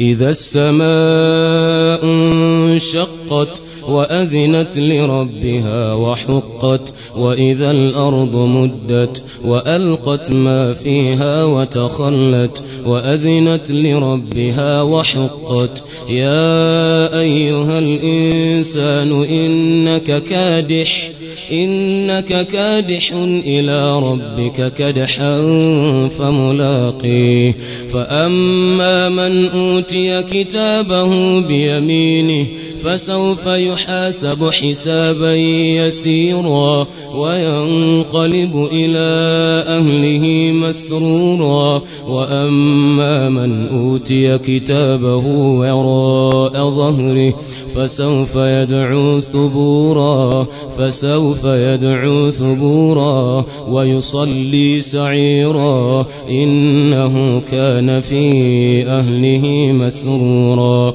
إذا السماء انشقت وأذنت لربها وحقت وإذا الأرض مدت وألقت ما فيها وتخلت وأذنت لربها وحقت يا أيها الإنسان إنك كادح إنك كادح إلى ربك كدحا فملاقيه. فأما من أوتي كتابه بيمينه فسوف يحاسب حسابا يسيرا وينقلب إلى أهله مسرورا. وأما من أوتي كتابه وراء ظهره فسوف يدعو ثبورا. فسوف يدعو ثبورا ويصلي سعيرا. إنه كان في أهله مسرورا.